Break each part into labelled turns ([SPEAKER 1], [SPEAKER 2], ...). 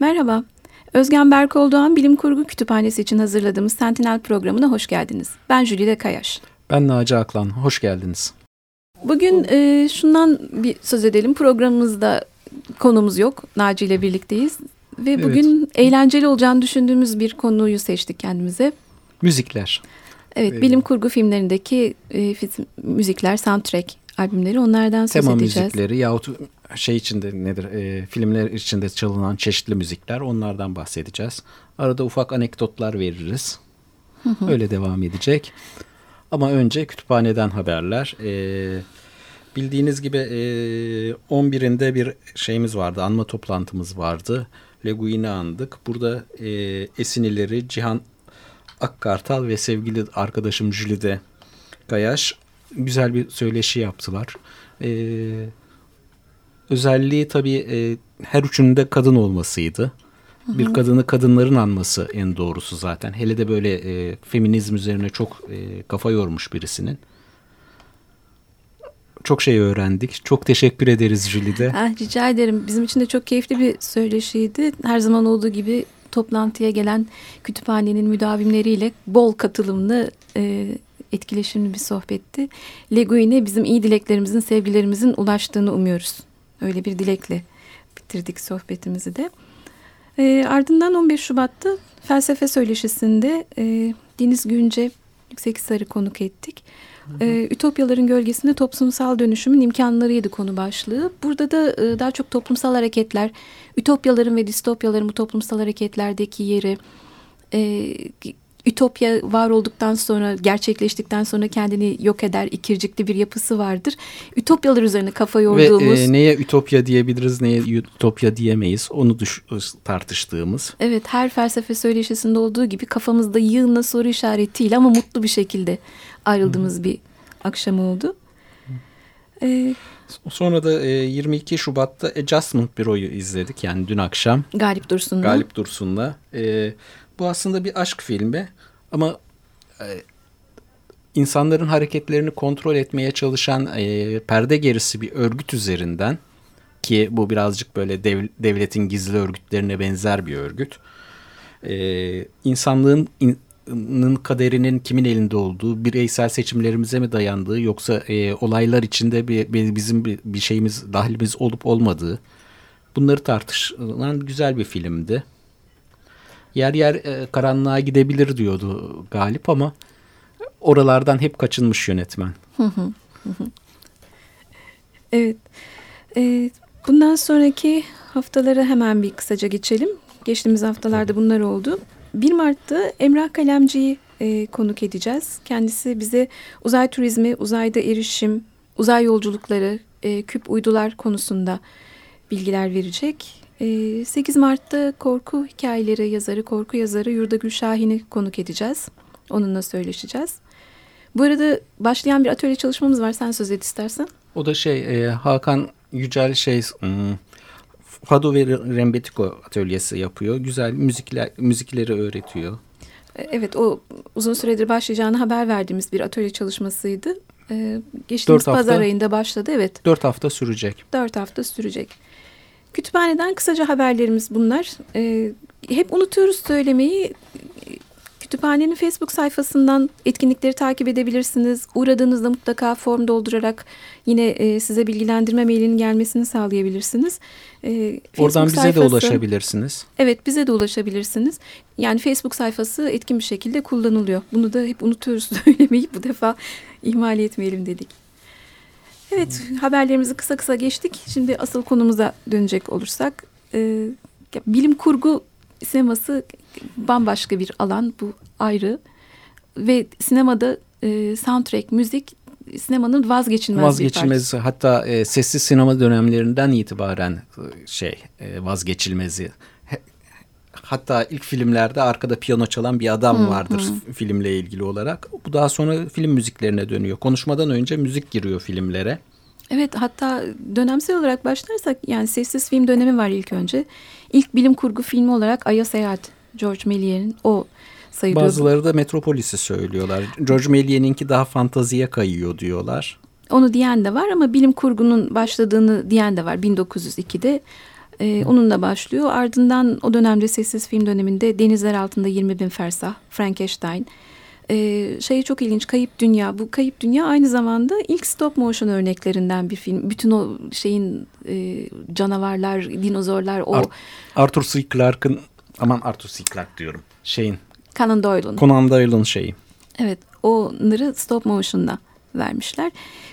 [SPEAKER 1] Merhaba. Özgen Berkoldoğan Bilim Kurgu Kütüphanesi için hazırladığımız Sentinel programına hoş geldiniz. Ben Jülide Kayaş.
[SPEAKER 2] Ben Naci Aklan. Hoş geldiniz.
[SPEAKER 1] Bugün e, şundan bir söz edelim. Programımızda konumuz yok. Naci ile birlikteyiz. Ve bugün evet. eğlenceli olacağını düşündüğümüz bir konuyu seçtik kendimize.
[SPEAKER 2] Müzikler.
[SPEAKER 1] Evet, ee, bilim kurgu filmlerindeki e, müzikler, soundtrack albümleri onlardan söz
[SPEAKER 2] tema
[SPEAKER 1] edeceğiz.
[SPEAKER 2] Tema müzikleri yahut şey içinde nedir e, filmler içinde çalınan çeşitli müzikler onlardan bahsedeceğiz. Arada ufak anekdotlar veririz. Öyle devam edecek. Ama önce kütüphaneden haberler. E, bildiğiniz gibi e, 11'inde bir şeyimiz vardı, anma toplantımız vardı. Leguin'i andık. Burada e, esinileri Cihan Akkartal ve sevgili arkadaşım Jülide Gayaş güzel bir söyleşi yaptılar. Ee, özelliği tabii e, her üçünün de kadın olmasıydı. Hı hı. Bir kadını kadınların anması en doğrusu zaten. Hele de böyle e, feminizm üzerine çok e, kafa yormuş birisinin. Çok şey öğrendik. Çok teşekkür ederiz Jülide.
[SPEAKER 1] Ah, rica ederim. Bizim için de çok keyifli bir söyleşiydi. Her zaman olduğu gibi toplantıya gelen kütüphanenin müdavimleriyle bol katılımlı e, etkileşimli bir sohbetti. Leguin'e bizim iyi dileklerimizin, sevgilerimizin ulaştığını umuyoruz. Öyle bir dilekle bitirdik sohbetimizi de. E, ardından 15 Şubat'ta felsefe söyleşisinde e, Deniz Günce Yüksek Sarı konuk ettik. Ee, Ütopyaların gölgesinde toplumsal dönüşümün imkanlarıydı konu başlığı. Burada da e, daha çok toplumsal hareketler, ütopyaların ve distopyaların bu toplumsal hareketlerdeki yeri, e, Ütopya var olduktan sonra, gerçekleştikten sonra kendini yok eder, ikircikli bir yapısı vardır. Ütopyalar üzerine kafa yorduğumuz...
[SPEAKER 2] Ve e, neye ütopya diyebiliriz, neye ütopya diyemeyiz onu düş tartıştığımız.
[SPEAKER 1] Evet, her felsefe söyleşisinde olduğu gibi kafamızda yığınla soru işaretiyle ama mutlu bir şekilde ayrıldığımız hmm. bir akşam oldu.
[SPEAKER 2] Ee, Sonra da 22 Şubat'ta Adjustment Büro'yu izledik yani dün akşam.
[SPEAKER 1] Galip Dursun'la.
[SPEAKER 2] Galip Dursun'la. Ee, bu aslında bir aşk filmi ama e, insanların hareketlerini kontrol etmeye çalışan e, perde gerisi bir örgüt üzerinden ki bu birazcık böyle dev, devletin gizli örgütlerine benzer bir örgüt. E, insanlığın in, kaderinin kimin elinde olduğu, bireysel seçimlerimize mi dayandığı yoksa e, olaylar içinde bir, bir bizim bir, bir şeyimiz, dahilimiz olup olmadığı bunları tartışılan güzel bir filmdi yer yer e, karanlığa gidebilir diyordu Galip ama oralardan hep kaçınmış yönetmen.
[SPEAKER 1] evet. E, bundan sonraki haftaları hemen bir kısaca geçelim. Geçtiğimiz haftalarda bunlar oldu. 1 Mart'ta Emrah Kalemci'yi e, konuk edeceğiz. Kendisi bize uzay turizmi, uzayda erişim, uzay yolculukları, e, küp uydular konusunda bilgiler verecek. 8 ee, Mart'ta korku hikayeleri yazarı, korku yazarı Yurda Gülşahin'i konuk edeceğiz. Onunla söyleşeceğiz. Bu arada başlayan bir atölye çalışmamız var. Sen söz et istersen.
[SPEAKER 2] O da şey e, Hakan Yücel şey hmm, Fado ve Rembetiko atölyesi yapıyor. Güzel müzikler müzikleri öğretiyor.
[SPEAKER 1] E, evet o uzun süredir başlayacağını haber verdiğimiz bir atölye çalışmasıydı. Ee, geçtiğimiz pazar ayında başladı evet.
[SPEAKER 2] Dört hafta sürecek.
[SPEAKER 1] Dört hafta sürecek. Kütüphaneden kısaca haberlerimiz bunlar. E, hep unutuyoruz söylemeyi. Kütüphanenin Facebook sayfasından etkinlikleri takip edebilirsiniz. Uğradığınızda mutlaka form doldurarak yine e, size bilgilendirme mailinin gelmesini sağlayabilirsiniz.
[SPEAKER 2] E, Oradan bize sayfası, de ulaşabilirsiniz.
[SPEAKER 1] Evet bize de ulaşabilirsiniz. Yani Facebook sayfası etkin bir şekilde kullanılıyor. Bunu da hep unutuyoruz söylemeyi. Bu defa ihmal etmeyelim dedik. Evet haberlerimizi kısa kısa geçtik. Şimdi asıl konumuza dönecek olursak e, bilim kurgu sineması bambaşka bir alan bu ayrı ve sinemada e, soundtrack müzik sinemanın vazgeçilmez,
[SPEAKER 2] vazgeçilmez bir hatta e, sessiz sinema dönemlerinden itibaren e, şey e, vazgeçilmezi hatta ilk filmlerde arkada piyano çalan bir adam vardır hı. filmle ilgili olarak. Bu daha sonra film müziklerine dönüyor. Konuşmadan önce müzik giriyor filmlere.
[SPEAKER 1] Evet hatta dönemsel olarak başlarsak yani sessiz film dönemi var ilk önce. İlk bilim kurgu filmi olarak Ay'a Seyahat George Méliès'in o sayılıyor.
[SPEAKER 2] Bazıları da Metropolis'i söylüyorlar. George Méliès'inki daha fantaziye kayıyor diyorlar.
[SPEAKER 1] Onu diyen de var ama bilim kurgunun başladığını diyen de var 1902'de. E, onunla başlıyor. Ardından o dönemde sessiz film döneminde Denizler Altında 20 Bin Fersah, Frankenstein. E, şey çok ilginç Kayıp Dünya. Bu Kayıp Dünya aynı zamanda ilk stop motion örneklerinden bir film. Bütün o şeyin e, canavarlar, dinozorlar o...
[SPEAKER 2] Arthur C. Clarke'ın aman Arthur C. Clarke diyorum. Şeyin.
[SPEAKER 1] Conan Doyle'un.
[SPEAKER 2] Conan Doyle'un şeyi.
[SPEAKER 1] Evet onları stop motion'la vermişler.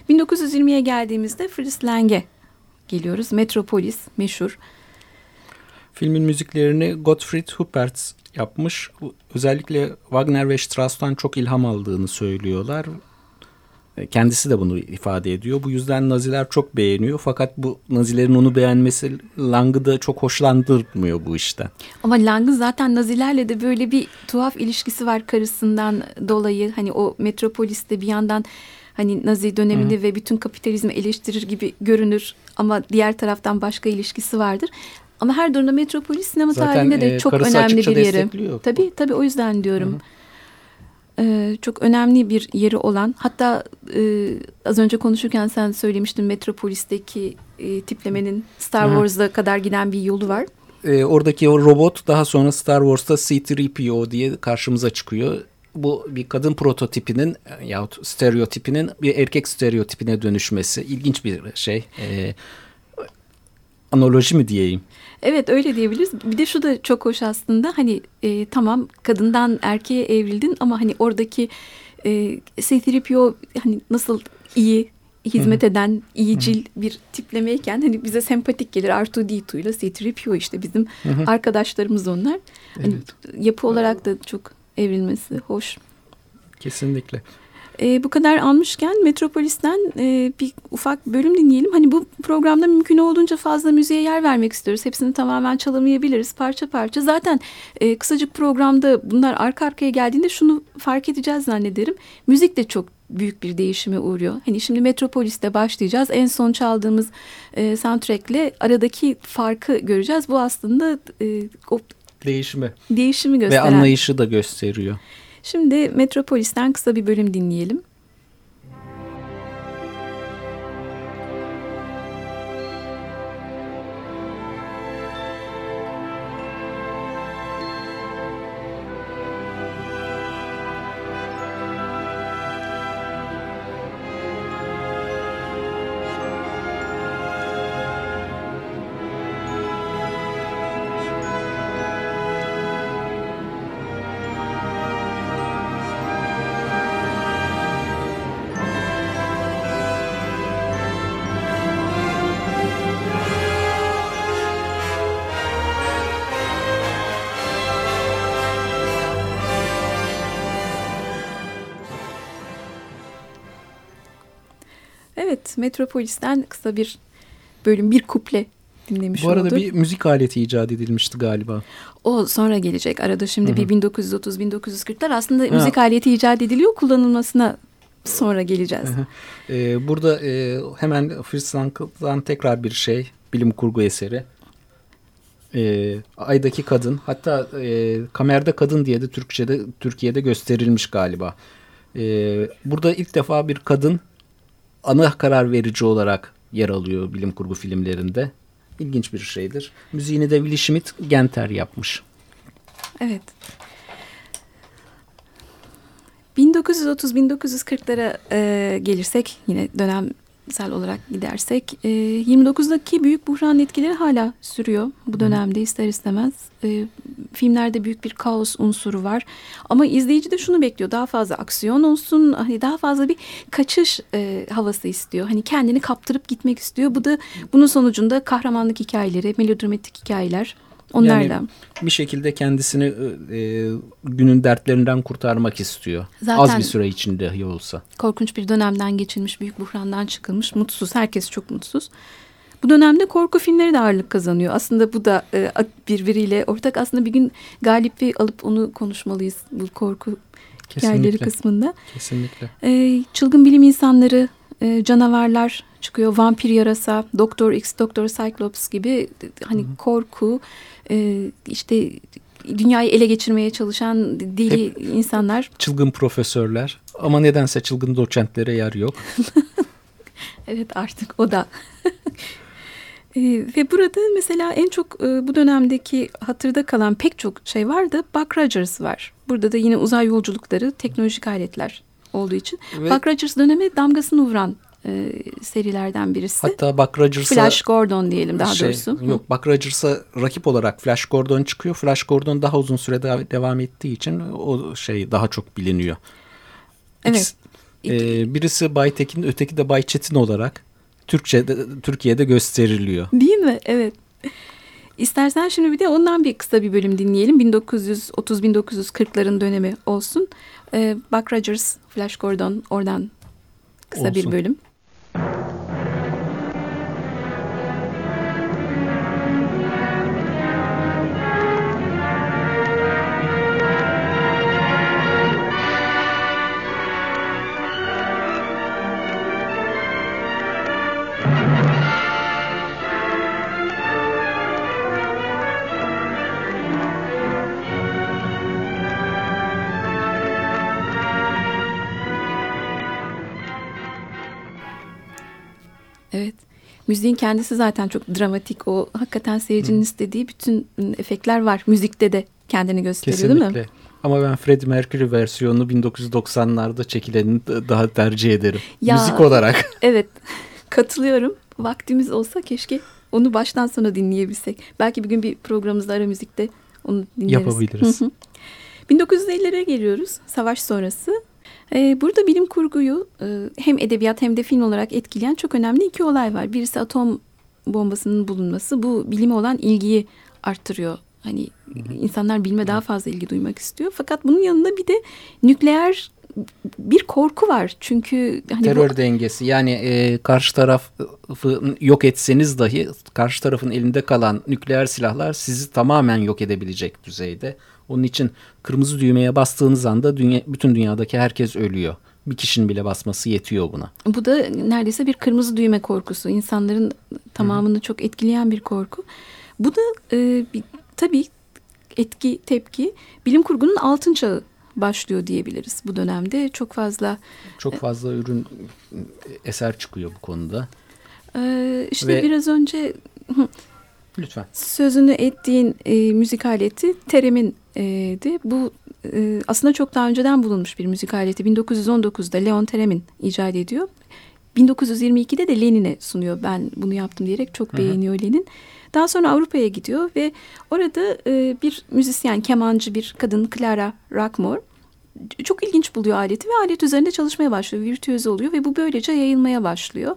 [SPEAKER 1] 1920'ye geldiğimizde Fritz Lang'e geliyoruz. Metropolis meşhur.
[SPEAKER 2] Filmin müziklerini Gottfried Huppert yapmış. Özellikle Wagner ve Strauss'tan çok ilham aldığını söylüyorlar. E, kendisi de bunu ifade ediyor. Bu yüzden Naziler çok beğeniyor. Fakat bu Nazilerin onu beğenmesi Lang'ı da çok hoşlandırmıyor bu işten.
[SPEAKER 1] Ama Lang'ın zaten Nazilerle de böyle bir tuhaf ilişkisi var karısından dolayı. Hani o metropoliste bir yandan hani Nazi dönemini Hı. ve bütün kapitalizmi eleştirir gibi görünür. Ama diğer taraftan başka ilişkisi vardır. Ama her durumda Metropolis sinema Zaten, tarihinde de e, çok önemli bir yeri. Tabii tabii o yüzden diyorum. Hı e, çok önemli bir yeri olan hatta e, az önce konuşurken sen söylemiştin Metropolis'teki e, tiplemenin Star Wars'a kadar giden bir yolu var.
[SPEAKER 2] E, oradaki o robot daha sonra Star Wars'ta C-3PO diye karşımıza çıkıyor. Bu bir kadın prototipinin yahut stereotipinin bir erkek stereotipine dönüşmesi ilginç bir şey. E, analoji mi diyeyim?
[SPEAKER 1] Evet öyle diyebiliriz. Bir de şu da çok hoş aslında hani e, tamam kadından erkeğe evrildin ama hani oradaki e, C-3PO hani nasıl iyi hizmet eden iyicil bir tiplemeyken hani bize sempatik gelir R2D2 ile C-3PO işte bizim arkadaşlarımız onlar. Hani yapı olarak da çok evrilmesi hoş.
[SPEAKER 2] Kesinlikle.
[SPEAKER 1] E, bu kadar almışken Metropolis'ten e, bir ufak bölüm dinleyelim. Hani bu programda mümkün olduğunca fazla müziğe yer vermek istiyoruz. Hepsini tamamen çalamayabiliriz parça parça. Zaten e, kısacık programda bunlar arka arkaya geldiğinde şunu fark edeceğiz zannederim. Müzik de çok büyük bir değişime uğruyor. Hani şimdi Metropolis'te başlayacağız. En son çaldığımız e, soundtrack'le aradaki farkı göreceğiz. Bu aslında e, o
[SPEAKER 2] değişimi.
[SPEAKER 1] Değişimi gösteren.
[SPEAKER 2] Ve anlayışı da gösteriyor.
[SPEAKER 1] Şimdi Metropolis'ten kısa bir bölüm dinleyelim. Evet, Metropolis'ten kısa bir bölüm, bir kuple dinlemiş
[SPEAKER 2] Bu arada
[SPEAKER 1] olduk.
[SPEAKER 2] bir müzik aleti icat edilmişti galiba.
[SPEAKER 1] O sonra gelecek. Arada şimdi Hı -hı. bir 1930-1940'lar aslında ha. müzik aleti icat ediliyor. Kullanılmasına sonra geleceğiz.
[SPEAKER 2] Ee, burada e, hemen Fritz Lang'dan tekrar bir şey. Bilim kurgu eseri. E, Ay'daki kadın. Hatta e, kamerde kadın diye de Türkçe'de Türkiye'de gösterilmiş galiba. E, burada ilk defa bir kadın ana karar verici olarak yer alıyor bilim kurgu filmlerinde. İlginç bir şeydir. Müziğini de Willy Schmidt Genter yapmış.
[SPEAKER 1] Evet. 1930-1940'lara e, gelirsek yine dönem sel olarak gidersek e, 29'daki büyük buhran etkileri hala sürüyor bu dönemde ister istemez. E, filmlerde büyük bir kaos unsuru var ama izleyici de şunu bekliyor daha fazla aksiyon olsun hani daha fazla bir kaçış e, havası istiyor. Hani kendini kaptırıp gitmek istiyor. Bu da bunun sonucunda kahramanlık hikayeleri, melodramatik hikayeler Onlarla. Yani
[SPEAKER 2] bir şekilde kendisini e, günün dertlerinden kurtarmak istiyor. Zaten Az bir süre içinde dahi olsa.
[SPEAKER 1] Korkunç bir dönemden geçilmiş, büyük buhrandan çıkılmış, mutsuz. Herkes çok mutsuz. Bu dönemde korku filmleri de ağırlık kazanıyor. Aslında bu da e, birbiriyle ortak. Aslında bir gün Galip'i alıp onu konuşmalıyız bu korku Kesinlikle. hikayeleri kısmında.
[SPEAKER 2] Kesinlikle.
[SPEAKER 1] E, çılgın bilim insanları, e, canavarlar çıkıyor. Vampir yarasa, Doktor X, Doktor Cyclops gibi hani Hı -hı. korku, e, işte dünyayı ele geçirmeye çalışan deli Hep insanlar.
[SPEAKER 2] Çılgın profesörler ama nedense çılgın doçentlere yer yok.
[SPEAKER 1] evet artık o da. E, ve burada mesela en çok e, bu dönemdeki hatırda kalan pek çok şey var da Buck Rogers var. Burada da yine uzay yolculukları, teknolojik aletler olduğu için. Ve, Buck Rogers döneme damgasını vuran e, serilerden birisi.
[SPEAKER 2] Hatta Buck Rogers'a...
[SPEAKER 1] Flash Gordon diyelim daha şey, doğrusu.
[SPEAKER 2] Yok Buck Rogers'a rakip olarak Flash Gordon çıkıyor. Flash Gordon daha uzun süre devam ettiği için o şey daha çok biliniyor.
[SPEAKER 1] Evet.
[SPEAKER 2] e, birisi Bay Tekin, öteki de Bay Çetin olarak Türkçe'de Türkiye'de gösteriliyor.
[SPEAKER 1] Değil mi? Evet. İstersen şimdi bir de ondan bir kısa bir bölüm dinleyelim. 1930-1940'ların dönemi olsun. Ee, Buck Rogers, Flash Gordon oradan kısa olsun. bir bölüm. Müziğin kendisi zaten çok dramatik. O hakikaten seyircinin Hı. istediği bütün efektler var. Müzikte de kendini gösteriyor Kesinlikle. değil mi?
[SPEAKER 2] Ama ben Freddie Mercury versiyonunu 1990'larda çekileni daha tercih ederim. Ya, Müzik olarak.
[SPEAKER 1] Evet. Katılıyorum. Vaktimiz olsa keşke onu baştan sona dinleyebilsek. Belki bir gün bir programımızda ara müzikte onu dinleriz.
[SPEAKER 2] Yapabiliriz.
[SPEAKER 1] 1950'lere geliyoruz. Savaş sonrası. Ee, burada bilim kurguyu e, hem edebiyat hem de film olarak etkileyen çok önemli iki olay var. Birisi atom bombasının bulunması. Bu bilime olan ilgiyi arttırıyor. Hani insanlar bilime daha fazla ilgi duymak istiyor. Fakat bunun yanında bir de nükleer bir korku var. Çünkü
[SPEAKER 2] hani terör bu... dengesi yani e, karşı tarafı yok etseniz dahi karşı tarafın elinde kalan nükleer silahlar sizi tamamen yok edebilecek düzeyde. Onun için kırmızı düğmeye bastığınız anda dünya, bütün dünyadaki herkes ölüyor. Bir kişinin bile basması yetiyor buna.
[SPEAKER 1] Bu da neredeyse bir kırmızı düğme korkusu. İnsanların tamamını Hı. çok etkileyen bir korku. Bu da e, bir, tabii etki, tepki bilim kurgunun altın çağı başlıyor diyebiliriz bu dönemde. Çok fazla
[SPEAKER 2] çok e, fazla ürün eser çıkıyor bu konuda.
[SPEAKER 1] Ee, işte Ve, biraz önce
[SPEAKER 2] lütfen
[SPEAKER 1] sözünü ettiğin e, müzik aleti teremin de bu e, aslında çok daha önceden bulunmuş bir müzik aleti. 1919'da Leon Theremin icat ediyor. 1922'de de Lenin'e sunuyor. Ben bunu yaptım diyerek çok Hı-hı. beğeniyor Lenin. Daha sonra Avrupa'ya gidiyor ve orada e, bir müzisyen, kemancı bir kadın Clara Rockmore çok ilginç buluyor aleti ve alet üzerinde çalışmaya başlıyor. Virtüöz oluyor ve bu böylece yayılmaya başlıyor.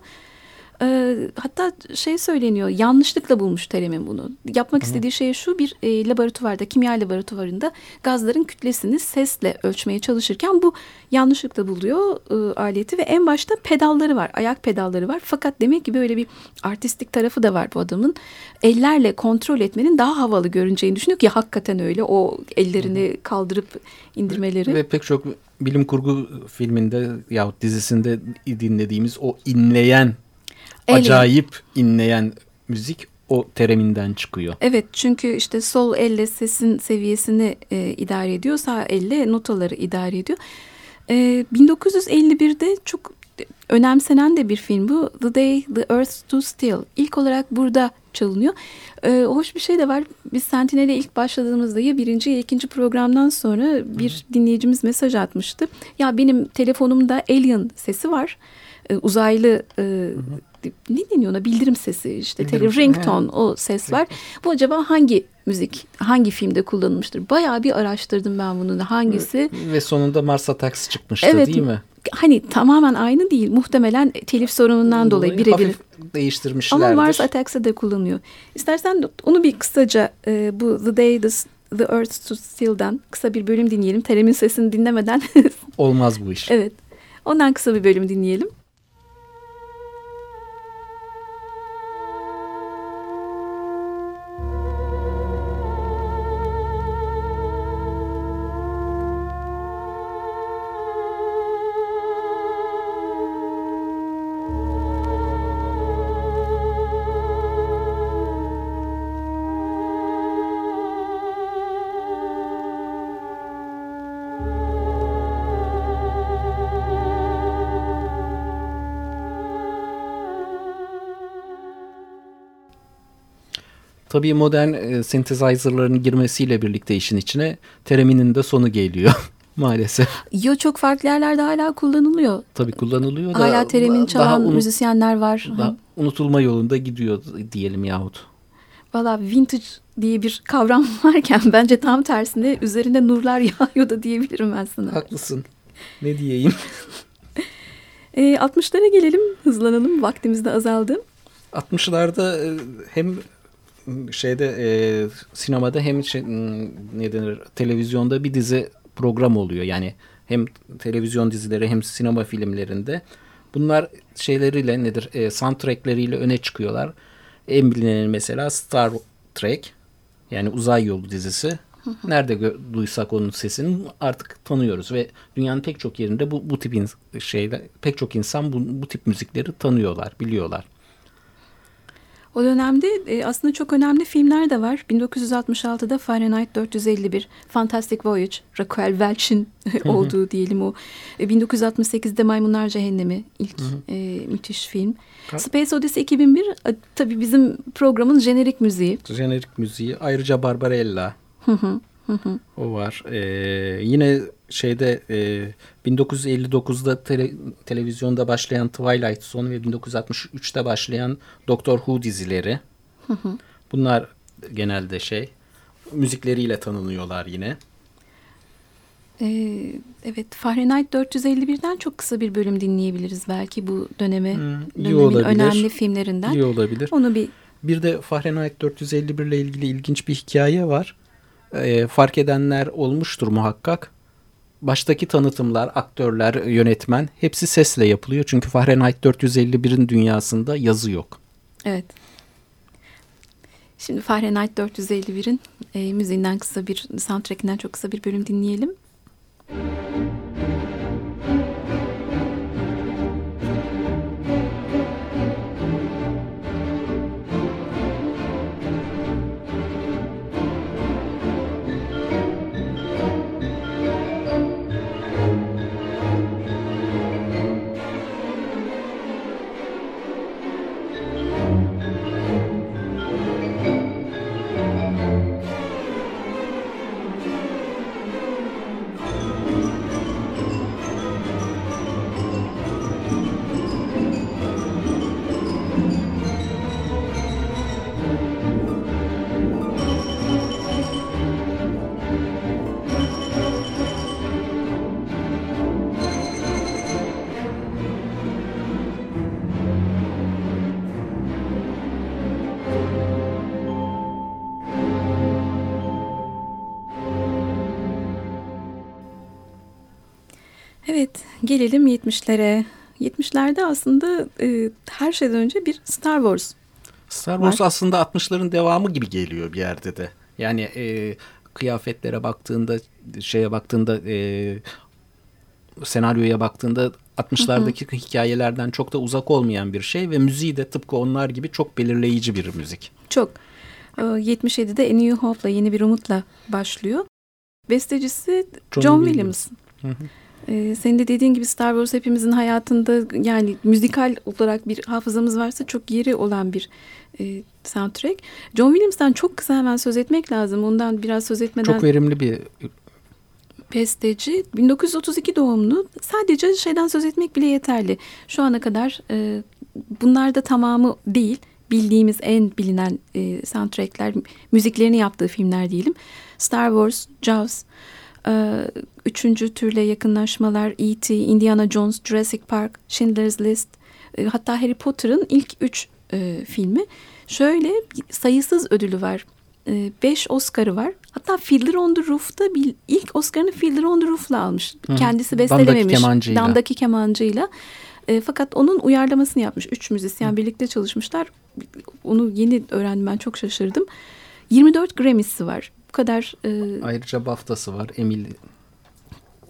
[SPEAKER 1] E, hatta şey söyleniyor yanlışlıkla bulmuş Teremin bunu. Yapmak Hı. istediği şey şu bir e, laboratuvarda kimya laboratuvarında gazların kütlesini sesle ölçmeye çalışırken bu yanlışlıkla buluyor e, aleti ve en başta pedalları var ayak pedalları var. Fakat demek ki böyle bir artistik tarafı da var bu adamın. Ellerle kontrol etmenin daha havalı görüneceğini düşünüyor ki hakikaten öyle o ellerini kaldırıp indirmeleri.
[SPEAKER 2] Ve pek çok bilim kurgu filminde yahut dizisinde dinlediğimiz o inleyen acayip inleyen müzik o tereminden çıkıyor.
[SPEAKER 1] Evet çünkü işte sol elle sesin seviyesini e, idare ediyor, sağ elle notaları idare ediyor. E, 1951'de çok önemsenen de bir film bu. The Day the Earth Stood Still. İlk olarak burada çalınıyor. Ee, hoş bir şey de var. Biz Sentinel'e ilk başladığımızda ya birinci ya ikinci programdan sonra bir Hı. dinleyicimiz mesaj atmıştı. Ya benim telefonumda Alien sesi var. Ee, uzaylı e, ne deniyor ona bildirim sesi işte bildirim, ringtone he. o ses var. Bu acaba hangi müzik hangi filmde kullanılmıştır? Bayağı bir araştırdım ben bunu hangisi.
[SPEAKER 2] Ve sonunda Mars Attacks çıkmıştı evet, değil mi?
[SPEAKER 1] Hani tamamen aynı değil. Muhtemelen telif sorunundan dolayı birebir
[SPEAKER 2] değiştirmişler.
[SPEAKER 1] Ama Mars Attacks'e de kullanıyor. İstersen onu bir kısaca e, bu The Day the, the Earth Stood Still'dan kısa bir bölüm dinleyelim. Teremin sesini dinlemeden.
[SPEAKER 2] Olmaz bu iş.
[SPEAKER 1] Evet. Ondan kısa bir bölüm dinleyelim.
[SPEAKER 2] Tabii modern e, synthesizer'ların girmesiyle birlikte işin içine tereminin de sonu geliyor maalesef.
[SPEAKER 1] Yo çok farklı yerlerde hala kullanılıyor.
[SPEAKER 2] Tabii kullanılıyor da.
[SPEAKER 1] Hala teremin çalan unut, müzisyenler var.
[SPEAKER 2] Daha unutulma yolunda gidiyor diyelim yahut.
[SPEAKER 1] Valla vintage diye bir kavram varken bence tam tersine üzerinde nurlar yağıyor da diyebilirim ben sana.
[SPEAKER 2] Haklısın. Ne diyeyim?
[SPEAKER 1] e, 60'lara gelelim hızlanalım vaktimiz de azaldı.
[SPEAKER 2] 60'larda e, hem şeyde e, sinemada hem şey, ne denir televizyonda bir dizi program oluyor. Yani hem televizyon dizileri hem sinema filmlerinde. Bunlar şeyleriyle nedir e, soundtrackleriyle öne çıkıyorlar. En bilineni mesela Star Trek yani uzay yolu dizisi. Nerede duysak onun sesini artık tanıyoruz ve dünyanın pek çok yerinde bu, bu tip şeyler pek çok insan bu, bu tip müzikleri tanıyorlar, biliyorlar.
[SPEAKER 1] O dönemde e, aslında çok önemli filmler de var. 1966'da Fahrenheit 451, Fantastic Voyage, Raquel Welch'in olduğu diyelim o. E, 1968'de Maymunlar Cehennemi ilk e, müthiş film. Space Odyssey 2001 e, tabii bizim programın jenerik müziği.
[SPEAKER 2] Jenerik müziği. Ayrıca Barbarella. O var. Ee, yine şeyde e, 1959'da tele, televizyonda başlayan Twilight Zone ve 1963'te başlayan Doctor Who dizileri. Bunlar genelde şey müzikleriyle tanınıyorlar yine.
[SPEAKER 1] Ee, evet Fahrenheit 451'den çok kısa bir bölüm dinleyebiliriz belki bu döneme hmm, dönemin olabilir. önemli filmlerinden.
[SPEAKER 2] İyi olabilir.
[SPEAKER 1] Onu bir
[SPEAKER 2] bir de Fahrenheit 451 ile ilgili ilginç bir hikaye var. Ee, fark edenler olmuştur muhakkak baştaki tanıtımlar, aktörler, yönetmen hepsi sesle yapılıyor. Çünkü Fahrenheit 451'in dünyasında yazı yok.
[SPEAKER 1] Evet. Şimdi Fahrenheit 451'in e, müziğinden kısa bir, soundtrackinden çok kısa bir bölüm dinleyelim. Müzik Evet, gelelim 70'lere. 70'lerde aslında e, her şeyden önce bir Star Wars
[SPEAKER 2] Star Wars var. aslında 60'ların devamı gibi geliyor bir yerde de. Yani e, kıyafetlere baktığında, şeye baktığında, e, senaryoya baktığında 60'lardaki hikayelerden çok da uzak olmayan bir şey ve müziği de tıpkı onlar gibi çok belirleyici bir müzik.
[SPEAKER 1] Çok. 77'de A New Hope'la yeni bir umutla başlıyor. Bestecisi John, John Williams. Williams. Hı hı. Ee, senin de dediğin gibi Star Wars hepimizin hayatında yani müzikal olarak bir hafızamız varsa çok yeri olan bir e, soundtrack. John Williams'tan çok kısa hemen söz etmek lazım. Ondan biraz söz etmeden...
[SPEAKER 2] Çok verimli bir
[SPEAKER 1] besteci. 1932 doğumlu. Sadece şeyden söz etmek bile yeterli. Şu ana kadar e, bunlar da tamamı değil. Bildiğimiz en bilinen e, soundtrackler, müziklerini yaptığı filmler diyelim. Star Wars, Jaws, üçüncü türle yakınlaşmalar E.T., Indiana Jones, Jurassic Park, Schindler's List e, hatta Harry Potter'ın ilk üç e, filmi. Şöyle sayısız ödülü var. E, beş Oscar'ı var. Hatta Fiddler on the Roof'ta bir, ilk Oscar'ını Fiddler on the Roof'la almış. Hı. Kendisi bestelememiş. Damdaki kemancıyla. Damdaki kemancıyla. E, fakat onun uyarlamasını yapmış. Üç müzisyen Hı. birlikte çalışmışlar. Onu yeni öğrendim ben çok şaşırdım. 24 Grammy'si var bu kadar...
[SPEAKER 2] E... Ayrıca BAFTA'sı var, Emil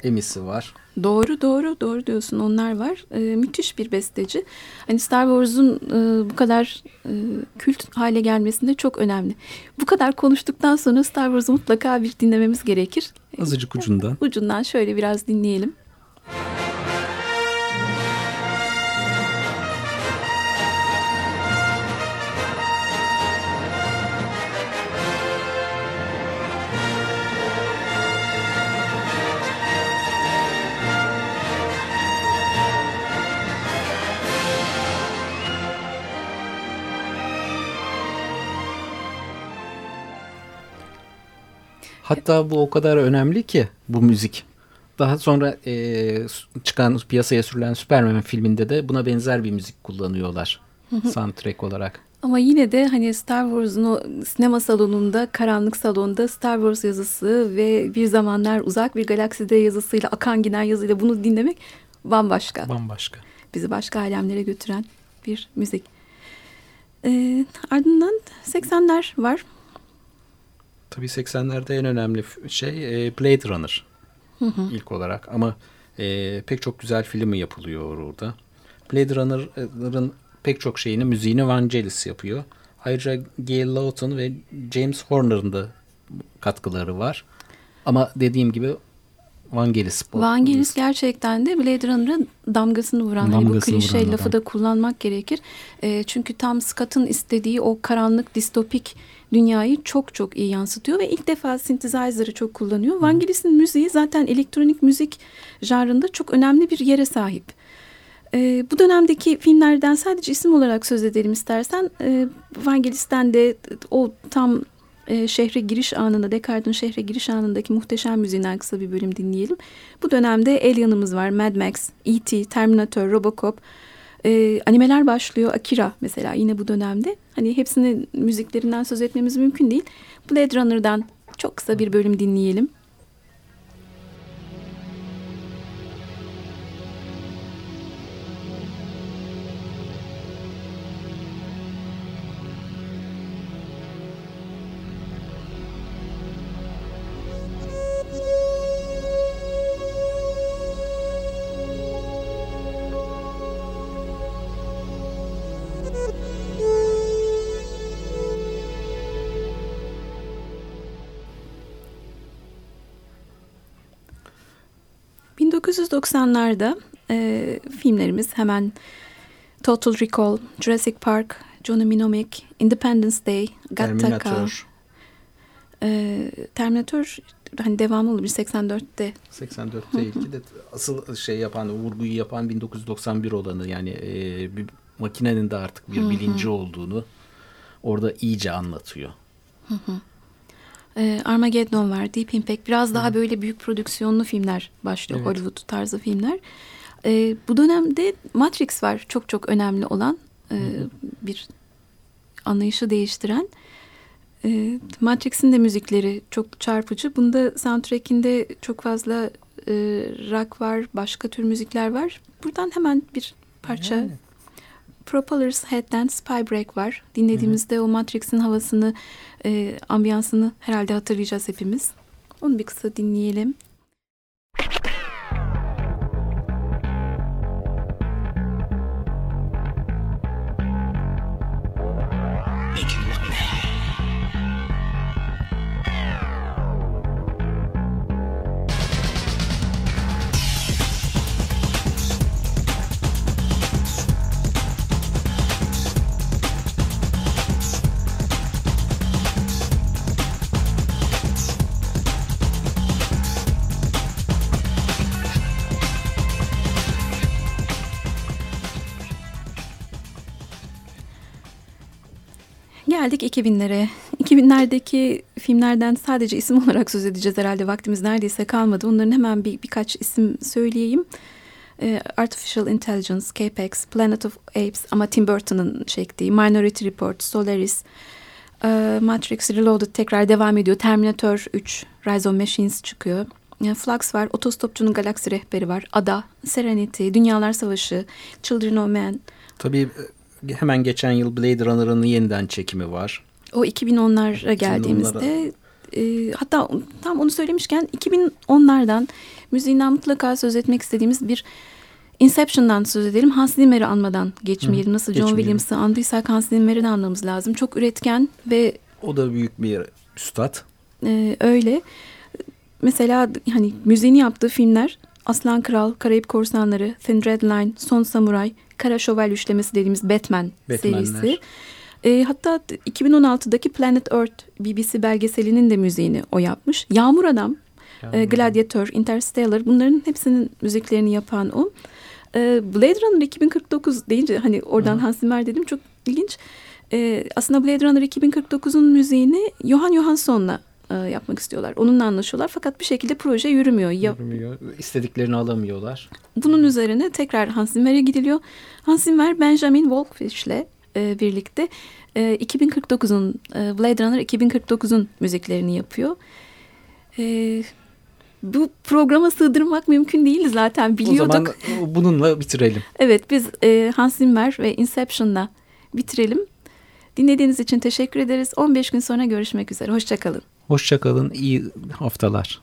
[SPEAKER 2] Emmy'si var.
[SPEAKER 1] Doğru doğru doğru diyorsun onlar var. E, müthiş bir besteci. Hani Star Wars'un e, bu kadar e, kült hale gelmesinde çok önemli. Bu kadar konuştuktan sonra Star Wars'u mutlaka bir dinlememiz gerekir.
[SPEAKER 2] Azıcık ucundan.
[SPEAKER 1] Ucundan şöyle biraz dinleyelim.
[SPEAKER 2] Hatta bu o kadar önemli ki bu müzik. Daha sonra e, çıkan piyasaya sürülen Superman filminde de buna benzer bir müzik kullanıyorlar. soundtrack olarak.
[SPEAKER 1] Ama yine de hani Star Wars'un o sinema salonunda, karanlık salonda Star Wars yazısı ve bir zamanlar uzak bir galakside yazısıyla, akan giden yazıyla bunu dinlemek bambaşka.
[SPEAKER 2] Bambaşka.
[SPEAKER 1] Bizi başka alemlere götüren bir müzik. Ee, ardından 80'ler var.
[SPEAKER 2] Tabii 80'lerde en önemli şey e, Blade Runner hı hı. ilk olarak ama e, pek çok güzel filmi yapılıyor orada. Blade Runner'ın pek çok şeyini müziğini Vangelis yapıyor. Ayrıca Gail Lawton ve James Horner'ın da katkıları var. Ama dediğim gibi Vangelis.
[SPEAKER 1] Vangelis gerçekten de Blade Runner'ın damgasını vuran. Damgasını hani bu klişe lafı da kullanmak gerekir. E, çünkü tam Scott'ın istediği o karanlık distopik dünyayı çok çok iyi yansıtıyor ve ilk defa synthesizer'ı çok kullanıyor. Vangelis'in müziği zaten elektronik müzik janrında çok önemli bir yere sahip. E, bu dönemdeki filmlerden sadece isim olarak söz edelim istersen. E, Vangelis'ten de o tam e, şehre giriş anında, Descartes'in şehre giriş anındaki muhteşem müziğinden kısa bir bölüm dinleyelim. Bu dönemde Alien'ımız var, Mad Max, E.T., Terminator, Robocop. E, animeler başlıyor, Akira mesela yine bu dönemde. Hani hepsinin müziklerinden söz etmemiz mümkün değil. Blade Runner'dan çok kısa bir bölüm dinleyelim. 1990'larda e, filmlerimiz hemen Total Recall, Jurassic Park, Johnny Mnemonic, Independence Day, Gattaca. Terminator. E, Terminator hani devamı olur 84'te.
[SPEAKER 2] 84'te ilki de asıl şey yapan, vurguyu yapan 1991 olanı yani e, bir makinenin de artık bir bilinci olduğunu orada iyice anlatıyor. Hı hı.
[SPEAKER 1] E, Armageddon var, Deep Impact. Biraz daha böyle büyük prodüksiyonlu filmler başlıyor. Evet. Hollywood tarzı filmler. E, bu dönemde Matrix var. Çok çok önemli olan e, bir anlayışı değiştiren. E, Matrix'in de müzikleri çok çarpıcı. Bunda soundtrack'inde çok fazla e, rock var, başka tür müzikler var. Buradan hemen bir parça yani. Propeller's Head'den Spy Break var. Dinlediğimizde Hı-hı. o Matrix'in havasını, e, ambiyansını herhalde hatırlayacağız hepimiz. Onu bir kısa dinleyelim. Geldik 2000'lere. 2000'lerdeki filmlerden sadece isim olarak söz edeceğiz herhalde. Vaktimiz neredeyse kalmadı. Onların hemen bir birkaç isim söyleyeyim. Ee, Artificial Intelligence, Capex, Planet of Apes ama Tim Burton'ın çektiği, Minority Report, Solaris, e, Matrix Reloaded tekrar devam ediyor. Terminator 3, Rise of Machines çıkıyor. Flux var, Otostopçunun Galaksi Rehberi var, Ada, Serenity, Dünyalar Savaşı, Children of Men.
[SPEAKER 2] Tabii hemen geçen yıl Blade Runner'ın yeniden çekimi var.
[SPEAKER 1] O 2010'lara geldiğimizde e, hatta tam onu söylemişken 2010'lardan müziğinden mutlaka söz etmek istediğimiz bir Inception'dan söz edelim. Hans Zimmer'i anmadan geçmeyelim. Hı, Nasıl John Williams'ı andıysak Hans Zimmer'i de anlamamız lazım. Çok üretken ve...
[SPEAKER 2] O da büyük bir üstad.
[SPEAKER 1] E, öyle. Mesela hani müziğini yaptığı filmler Aslan Kral, Karayip Korsanları, Thin Red Line, Son Samuray, Kara Şövalye üçlemesi dediğimiz Batman Batmanler. serisi. E, hatta 2016'daki Planet Earth BBC belgeselinin de müziğini o yapmış. Yağmur Adam, e, Gladiator, Interstellar bunların hepsinin müziklerini yapan o. E, Blade Runner 2049 deyince hani oradan Hı. Hans Zimmer dedim çok ilginç. E, aslında Blade Runner 2049'un müziğini Johan Johansson'la e, yapmak istiyorlar. Onunla anlaşıyorlar fakat bir şekilde proje yürümüyor. Ya,
[SPEAKER 2] Yürümüyor. İstediklerini alamıyorlar.
[SPEAKER 1] bunun üzerine tekrar Hans Zimmer'e gidiliyor. Hans Zimmer Benjamin Wolfish'le e, birlikte e, 2049'un e, Blade Runner 2049'un müziklerini yapıyor. E, bu programa sığdırmak mümkün değil zaten biliyorduk.
[SPEAKER 2] O zaman bununla bitirelim.
[SPEAKER 1] Evet biz e, Hans Zimmer ve Inception'la bitirelim. Dinlediğiniz için teşekkür ederiz. 15 gün sonra görüşmek üzere. Hoşçakalın.
[SPEAKER 2] Hoşçakalın. İyi haftalar.